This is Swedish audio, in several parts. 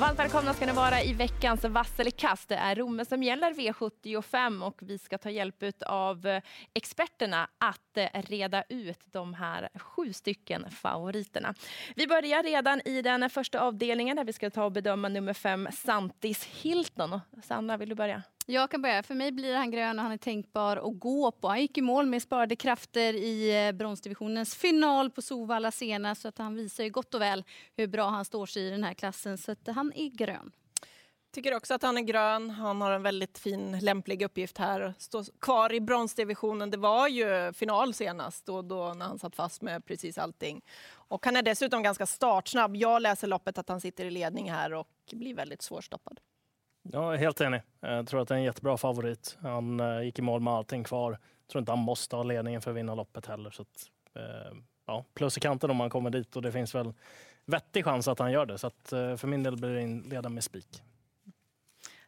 Varmt välkomna ska ni vara i veckans Vasselkast. Det är Romme som gäller V75 och vi ska ta hjälp av eh, experterna att eh, reda ut de här sju stycken favoriterna. Vi börjar redan i den första avdelningen där vi ska ta och bedöma nummer fem, Santis Hilton. Sandra, vill du börja? Jag kan börja. För mig blir han grön och han är tänkbar att gå på. Han gick i mål med sparade krafter i eh, bronsdivisionens final på Sovalla senast. Så att han visar ju gott och väl hur bra han står sig i den här klassen. Så att han är grön. Tycker också att han är grön. Han har en väldigt fin, lämplig uppgift här. Stå kvar i bronsdivisionen. Det var ju final senast då, då när han satt fast med precis allting. Och han är dessutom ganska startsnabb. Jag läser loppet att han sitter i ledning här och blir väldigt svårstoppad. Är helt enig. Jag tror att det är en jättebra favorit. Han eh, gick i mål med allting kvar. Jag tror inte han måste ha ledningen för att vinna loppet heller. Så att, eh, ja, plus i kanten om han kommer dit och det finns väl vettig chans att han gör det. Så att, eh, för min del blir det inleda med spik.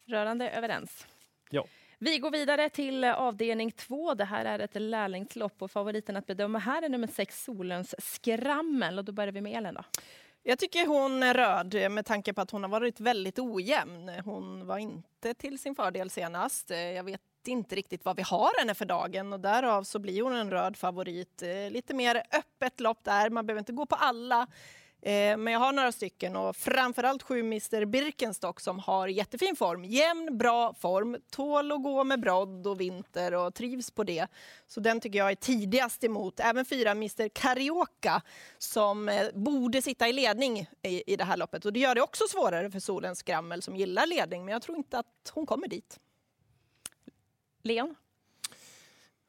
Rörande överens. Ja. Vi går vidare till avdelning två. Det här är ett lärlingslopp och favoriten att bedöma här är nummer sex Solens skrammel. Och då börjar vi med Elin. Då. Jag tycker hon är röd eh, med tanke på att hon har varit väldigt ojämn. Hon var inte till sin fördel senast. Eh, jag vet inte riktigt vad vi har henne för dagen och därav så blir hon en röd favorit. Eh, lite mer öppet lopp där, man behöver inte gå på alla. Eh, men jag har några stycken och framförallt sju Mr Birkenstock som har jättefin form. Jämn, bra form, tål att gå med brodd och vinter och trivs på det. Så den tycker jag är tidigast emot. Även fyra Mr Carioca som eh, borde sitta i ledning i, i det här loppet. Och det gör det också svårare för Solens skrammel som gillar ledning. Men jag tror inte att hon kommer dit. Leon?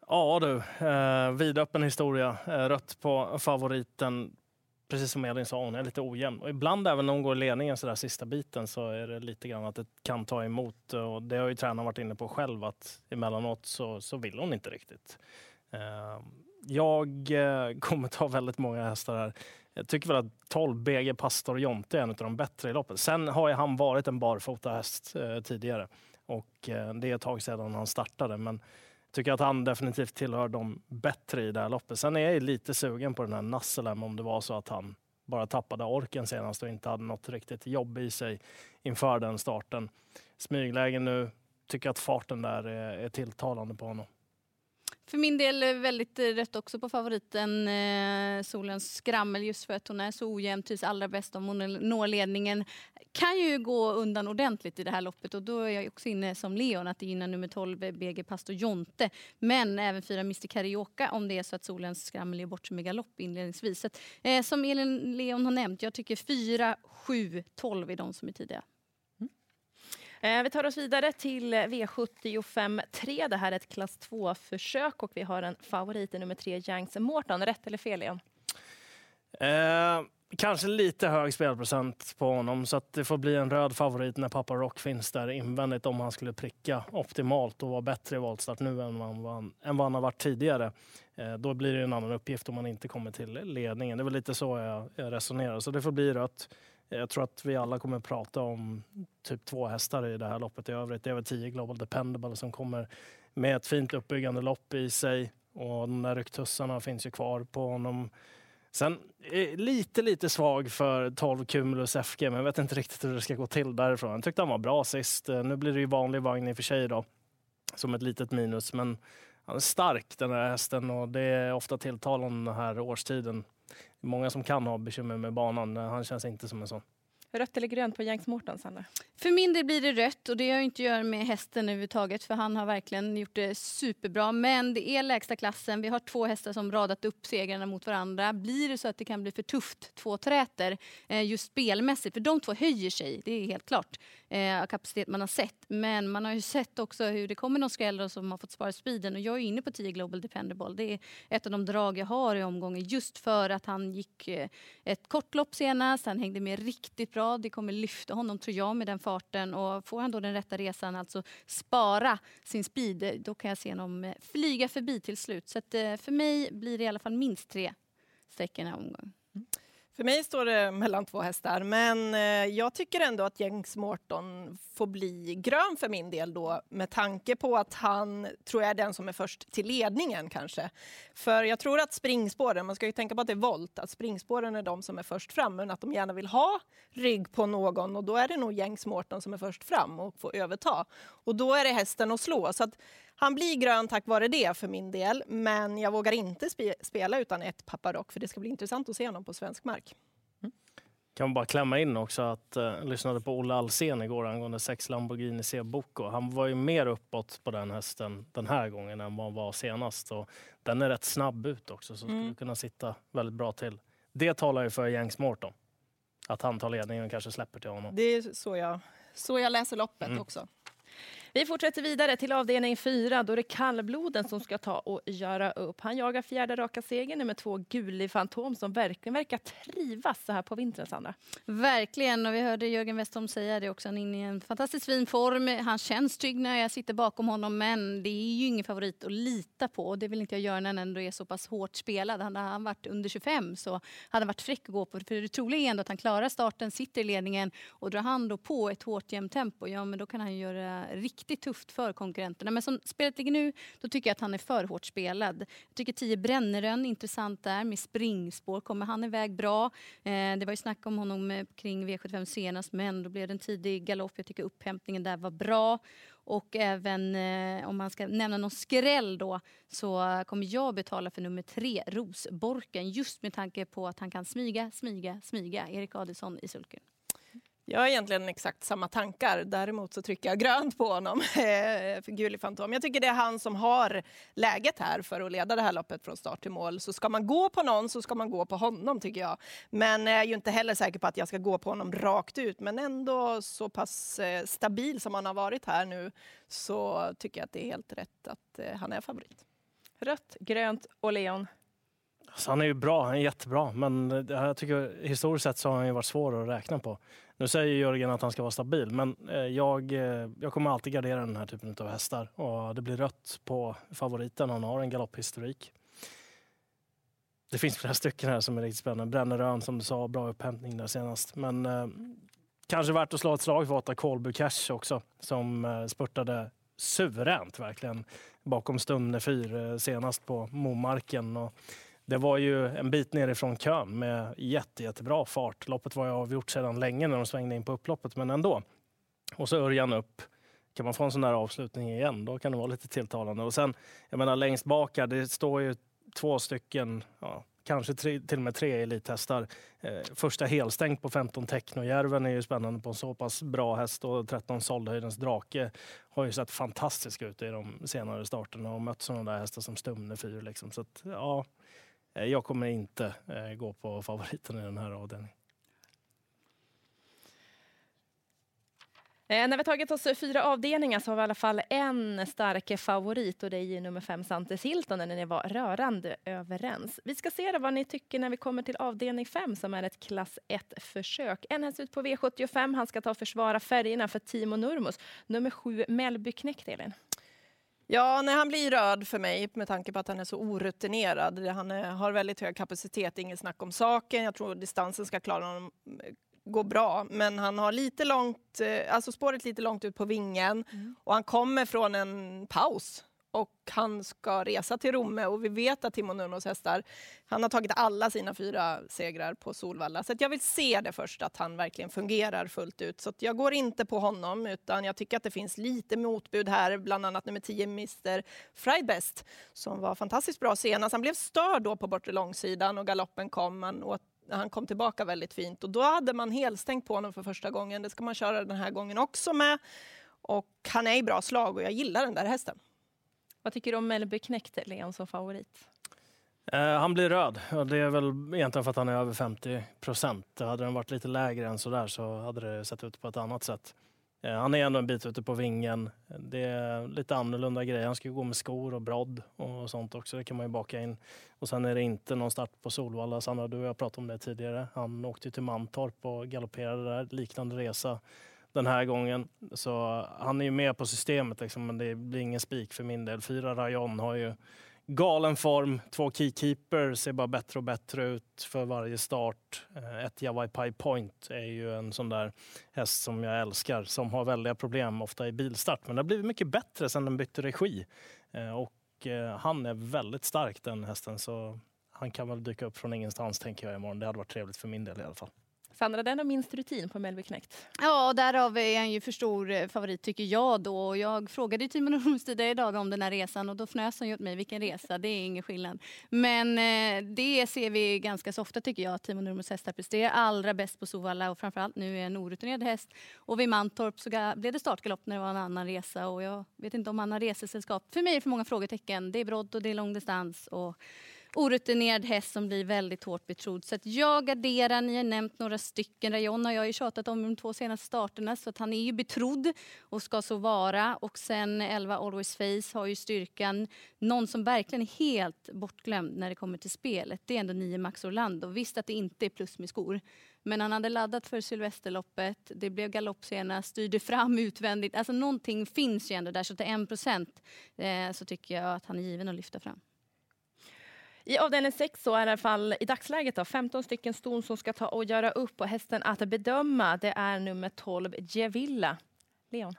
Ja du, eh, vidöppen historia. Eh, rött på favoriten precis som Elin sa, hon är lite ojämn. Och ibland även när hon går i ledningen så där sista biten så är det lite grann att det kan ta emot. Och det har ju tränaren varit inne på själv att emellanåt så, så vill hon inte riktigt. Ehm, jag eh, kommer ta väldigt många hästar här. Jag tycker väl att 12 BG Pastor Jonte är en av de bättre i loppet. Sen har ju han varit en barfota häst eh, tidigare och eh, det är ett tag sedan han startade. Men tycker att han definitivt tillhör de bättre i det här loppet. Sen är jag lite sugen på den här Nasselem om det var så att han bara tappade orken senast och inte hade något riktigt jobb i sig inför den starten. Smygläge nu, tycker att farten där är, är tilltalande på honom. För min del väldigt eh, rätt också på favoriten eh, Solens skrammel just för att hon är så ojämn, trivs allra bäst om hon når ledningen. Kan ju gå undan ordentligt i det här loppet och då är jag också inne som Leon att det gynnar nummer 12 eh, BG Pastor Jonte. Men även fyra Mr Carioca om det är så att Solens skrammel är bort som i galopp inledningsvis. Så, eh, som Elin Leon har nämnt, jag tycker 4, 7, 12 är de som är tidiga. Eh, vi tar oss vidare till V75 3. Det här är ett klass 2-försök och vi har en favorit i nummer 3, Janks Morton. Rätt eller fel, Leon? Eh, kanske lite hög spelprocent på honom så att det får bli en röd favorit när pappa Rock finns där invändigt om han skulle pricka optimalt och vara bättre i voltstart nu än vad han, än vad han har varit tidigare. Eh, då blir det en annan uppgift om man inte kommer till ledningen. Det är väl lite så jag, jag resonerar. Så det får bli rött. Jag tror att vi alla kommer prata om typ två hästar i det här loppet i övrigt. Det är väl 10 Global Dependable som kommer med ett fint uppbyggande lopp i sig. Och de där rycktussarna finns ju kvar på honom. Sen lite, lite svag för 12 Cumulus FG, men jag vet inte riktigt hur det ska gå till därifrån. Jag tyckte han var bra sist. Nu blir det ju vanlig vagn i och för sig då, som ett litet minus. Men han är stark den här hästen och det är ofta tilltalande den här årstiden många som kan ha bekymmer med banan. Han känns inte som en sån. Rött eller grönt på Janks Morton, Sanna? För min del blir det rött och det har inte att göra med hästen överhuvudtaget för han har verkligen gjort det superbra. Men det är lägsta klassen. Vi har två hästar som radat upp segrarna mot varandra. Blir det så att det kan bli för tufft, två träter, eh, just spelmässigt, för de två höjer sig, det är helt klart, eh, av kapacitet man har sett. Men man har ju sett också hur det kommer någon skräll som har fått spara speeden och jag är inne på 10 Global Dependable. Det är ett av de drag jag har i omgången just för att han gick eh, ett kort lopp senast, han hängde med riktigt bra. Det kommer lyfta honom tror jag med den farten och får han då den rätta resan, alltså spara sin speed, då kan jag se honom eh, flyga förbi till slut. Så att, eh, för mig blir det i alla fall minst tre streck i den här omgången. Mm. För mig står det mellan två hästar, men eh, jag tycker ändå att James Morton får bli grön för min del då med tanke på att han tror jag är den som är först till ledningen kanske. För jag tror att springspåren, man ska ju tänka på att det är volt, att springspåren är de som är först fram men att de gärna vill ha rygg på någon och då är det nog James Morton som är först fram och får överta. Och då är det hästen att slå. Så att han blir grön tack vare det för min del, men jag vågar inte spe spela utan ett Paparock för det ska bli intressant att se honom på svensk mark. Mm. Kan bara klämma in också att eh, jag lyssnade på Olle Alsen igår angående sex Lamborghini C-Bocco. Han var ju mer uppåt på den hästen den här gången än vad han var senast. Och den är rätt snabb ut också så skulle mm. kunna sitta väldigt bra till. Det talar ju för Janks Morton. Att han tar ledningen och kanske släpper till honom. Det är så jag, så jag läser loppet mm. också. Vi fortsätter vidare till avdelning fyra. Då är det kallbloden som ska ta och göra upp. Han jagar fjärde raka segern med två, Gullig Fantom, som verkligen verkar trivas så här på vintern, Sandra. Verkligen, och vi hörde Jörgen Westholm säga det också. Han är inne i en fantastiskt fin form. Han känns trygg när jag sitter bakom honom, men det är ju ingen favorit att lita på. Det vill inte jag göra när han ändå är så pass hårt spelad. Hade han varit under 25 så hade han varit fräck att gå på. För det troliga är ändå att han klarar starten, sitter i ledningen och drar han då på ett hårt jämnt tempo, ja men då kan han göra riktigt riktigt tufft för konkurrenterna. Men som spelet ligger nu, då tycker jag att han är för hårt spelad. Jag tycker 10 Brännerön, intressant där med springspår. Kommer han iväg bra? Eh, det var ju snack om honom eh, kring V75 senast, men då blev det en tidig galopp. Jag tycker upphämtningen där var bra. Och även eh, om man ska nämna någon skräll då så kommer jag betala för nummer tre, Rosborken. Just med tanke på att han kan smyga, smyga, smyga. Erik Adelsson i sulken. Jag har egentligen exakt samma tankar. Däremot så trycker jag grönt på honom, eh, för Gullig Fantom. Jag tycker det är han som har läget här för att leda det här loppet från start till mål. Så ska man gå på någon så ska man gå på honom tycker jag. Men jag är ju inte heller säker på att jag ska gå på honom rakt ut. Men ändå så pass eh, stabil som han har varit här nu så tycker jag att det är helt rätt att eh, han är favorit. Rött, grönt och leon. Alltså han är ju bra, han är jättebra. Men jag tycker historiskt sett så har han ju varit svår att räkna på. Nu säger Jörgen att han ska vara stabil, men eh, jag, eh, jag kommer alltid gardera den här typen av hästar. Och det blir rött på favoriten, han har en galopphistorik. Det finns flera stycken här som är riktigt spännande. Brännerön som du sa, bra upphämtning där senast. Men eh, kanske värt att slå ett slag för åtta Kolbu Cash också, som eh, spurtade suveränt verkligen bakom Stumne fyr eh, senast på Momarken. Och det var ju en bit nerifrån kön med jätte, jättebra fart. Loppet var ju avgjort sedan länge när de svängde in på upploppet, men ändå. Och så Örjan upp. Kan man få en sån där avslutning igen, då kan det vara lite tilltalande. Och sen, jag menar längst bak här, det står ju två stycken, ja, kanske tre, till och med tre elithästar. Eh, första helstängt på 15 Technojärven är ju spännande på en så pass bra häst och 13 Såldhöjdens drake har ju sett fantastisk ut i de senare starterna och mött sådana där hästar som Stumne 4. Liksom. Så att, ja, Eh, jag kommer inte eh, gå på favoriten i den här avdelningen. Eh, när vi tagit oss fyra avdelningar så har vi i alla fall en stark favorit och det är ju nummer fem Santes Hilton, när ni var rörande överens. Vi ska se vad ni tycker när vi kommer till avdelning fem som är ett klass 1-försök. En häst ut på V75, han ska ta och försvara färgerna för Timo Nurmos. Nummer sju Mellby Knäckt, Elin. Ja, när han blir röd för mig med tanke på att han är så orutinerad. Han är, har väldigt hög kapacitet, inget snack om saken. Jag tror distansen ska klara honom eh, gå bra, men han har lite långt, eh, alltså spåret lite långt ut på vingen mm. och han kommer från en paus och han ska resa till Romme och vi vet att Timo Nurmos hästar, han har tagit alla sina fyra segrar på Solvalla. Så jag vill se det först, att han verkligen fungerar fullt ut. Så jag går inte på honom, utan jag tycker att det finns lite motbud här, bland annat nummer 10, Mr Frybest, som var fantastiskt bra senast. Han blev störd då på bortre långsidan och galoppen kom. Han, åt, han kom tillbaka väldigt fint och då hade man helstängt på honom för första gången. Det ska man köra den här gången också med. Och han är i bra slag och jag gillar den där hästen. Vad tycker du om Mellby Knäckt, Leon, som favorit? Eh, han blir röd. Det är väl egentligen för att han är över 50 procent. Hade den varit lite lägre än så där så hade det sett ut på ett annat sätt. Eh, han är ändå en bit ute på vingen. Det är lite annorlunda grejer. Han ska gå med skor och brodd och sånt också. Det kan man ju baka in. Och sen är det inte någon start på Solvalla. Sandra, du och jag pratade om det tidigare. Han åkte till Mantorp och galopperade där. Liknande resa den här gången. Så han är ju med på systemet, liksom, men det blir ingen spik för min del. Fyra Rayon har ju galen form. Två keykeeper ser bara bättre och bättre ut för varje start. Eh, ett Pie Point är ju en sån där häst som jag älskar som har väldiga problem ofta i bilstart. Men det har blivit mycket bättre sen den bytte regi. Eh, och eh, han är väldigt stark den hästen så han kan väl dyka upp från ingenstans tänker jag imorgon. Det hade varit trevligt för min del i alla fall. Sandra, den har minst rutin på Melby Knekt. Ja, därav är han ju för stor eh, favorit tycker jag då. Jag frågade ju Timon Nordros tidigare idag om den här resan och då fnös han ju åt mig. Vilken resa, det är ingen skillnad. Men eh, det ser vi ganska så ofta tycker jag. Timon Nurmos hästar presterar allra bäst på Sovalla och framförallt nu är en orutinerad häst. Och vid Mantorp så blev det startgalopp när det var en annan resa och jag vet inte om han har resesällskap. För mig är det för många frågetecken. Det är brodd och det är långdistans och orutinerad häst som blir väldigt hårt betrodd. Så att jag garderar, ni har nämnt några stycken. Rayon har jag ju tjatat om de två senaste starterna så att han är ju betrodd och ska så vara. Och sen 11 Always Face har ju styrkan. Någon som verkligen är helt bortglömd när det kommer till spelet, det är ändå 9 Max Orlando. Visst att det inte är plus med skor. Men han hade laddat för Sylvesterloppet, det blev galopp senast, styrde fram utvändigt. Alltså någonting finns ju ändå där, så till 1 procent eh, så tycker jag att han är given att lyfta fram. I avdelning 6 så är det i alla fall i dagsläget då, 15 stycken ston som ska ta och göra upp och hästen att bedöma det är nummer 12 Gevilla. Leon?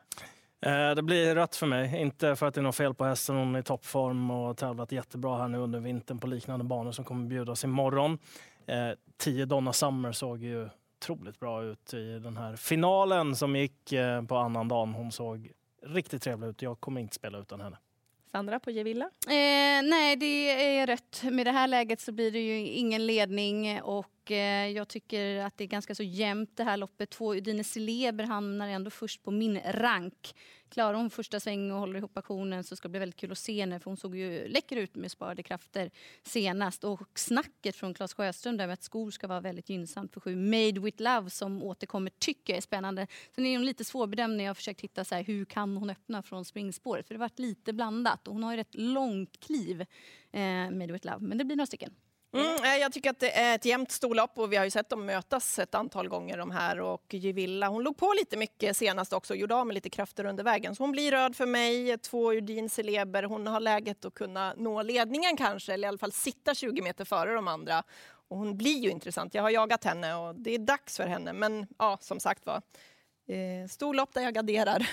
Eh, det blir rött för mig. Inte för att det är något fel på hästen. Hon är i toppform och har tävlat jättebra här nu under vintern på liknande banor som kommer bjudas imorgon. Eh, 10 Donna Summer såg ju otroligt bra ut i den här finalen som gick eh, på annan dagen. Hon såg riktigt trevlig ut. Jag kommer inte spela utan henne. Sandra på Gevilla? Eh, nej, det är rött. Med det här läget så blir det ju ingen ledning och eh, jag tycker att det är ganska så jämnt det här loppet. Två Udine Celeber hamnar ändå först på min rank. Klarar hon första sväng och håller ihop aktionen så ska det bli väldigt kul att se henne för hon såg ju läcker ut med sparade krafter senast. Och snacket från Claes Sjöström där med att skor ska vara väldigt gynnsamt för sju. Made with Love som återkommer tycker jag är spännande. Sen är hon lite svårbedömd när Jag har försökt hitta så här, hur kan hon öppna från springspåret för det har varit lite blandat och hon har ju rätt långt kliv eh, Made with Love men det blir några stycken. Mm, jag tycker att det är ett jämnt storlopp och vi har ju sett dem mötas ett antal gånger de här och Givilla, hon låg på lite mycket senast också och gjorde av med lite krafter under vägen. Så hon blir röd för mig, två Urdin Celeber, hon har läget att kunna nå ledningen kanske eller i alla fall sitta 20 meter före de andra. Och hon blir ju intressant, jag har jagat henne och det är dags för henne men ja, som sagt var, eh, storlopp där jag garderar.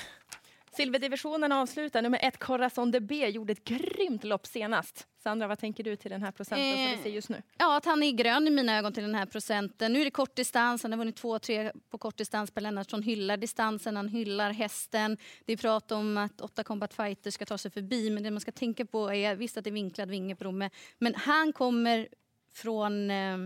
Silverdivisionen avslutar. Nummer ett, Corazon de B, gjorde ett grymt lopp senast. Sandra, vad tänker du till den här procenten eh, som vi eh, ser just nu? Ja, att han är grön i mina ögon till den här procenten. Nu är det kortdistans, han har vunnit två, tre på kortdistans. Per Lennartsson hyllar distansen, han hyllar hästen. Det är prat om att åtta Combat Fighters ska ta sig förbi, men det man ska tänka på är visst att det är vinklad vinge på Romme, men han kommer från eh,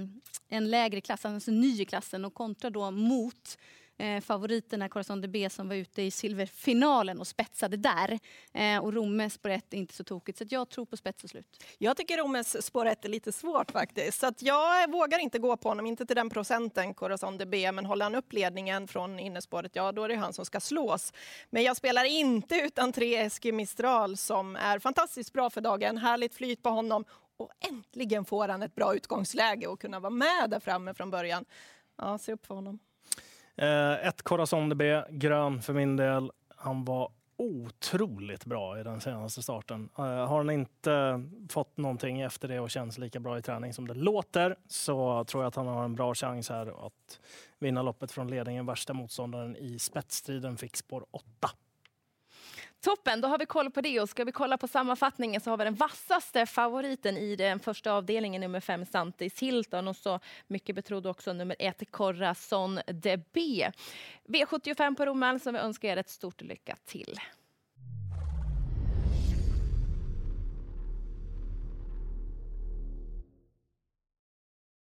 en lägre klass, alltså ny i klassen och kontrar då mot eh, favoriterna Corazon de B som var ute i silverfinalen och spetsade där. Eh, och Romes spår 1 är inte så tokigt så jag tror på spets och slut. Jag tycker Romes spår 1 är lite svårt faktiskt så att jag vågar inte gå på honom, inte till den procenten Corazon de B men håller han upp ledningen från innespåret, ja då är det han som ska slås. Men jag spelar inte utan tre Eski Mistral som är fantastiskt bra för dagen, härligt flyt på honom och äntligen får han ett bra utgångsläge och kunna vara med där framme från början. Ja, se upp för honom. Eh, ett Corazon de B, grön för min del. Han var otroligt bra i den senaste starten. Eh, har han inte fått någonting efter det och känns lika bra i träning som det låter så tror jag att han har en bra chans här att vinna loppet från ledningen. Värsta motståndaren i spetsstriden fick spår 8. Toppen, då har vi koll på det. Och ska vi kolla på sammanfattningen så har vi den vassaste favoriten i den första avdelningen, nummer fem Santis Hilton och så mycket betrodd också nummer ett Corazon DB. V75 på Romal som vi önskar er ett stort lycka till.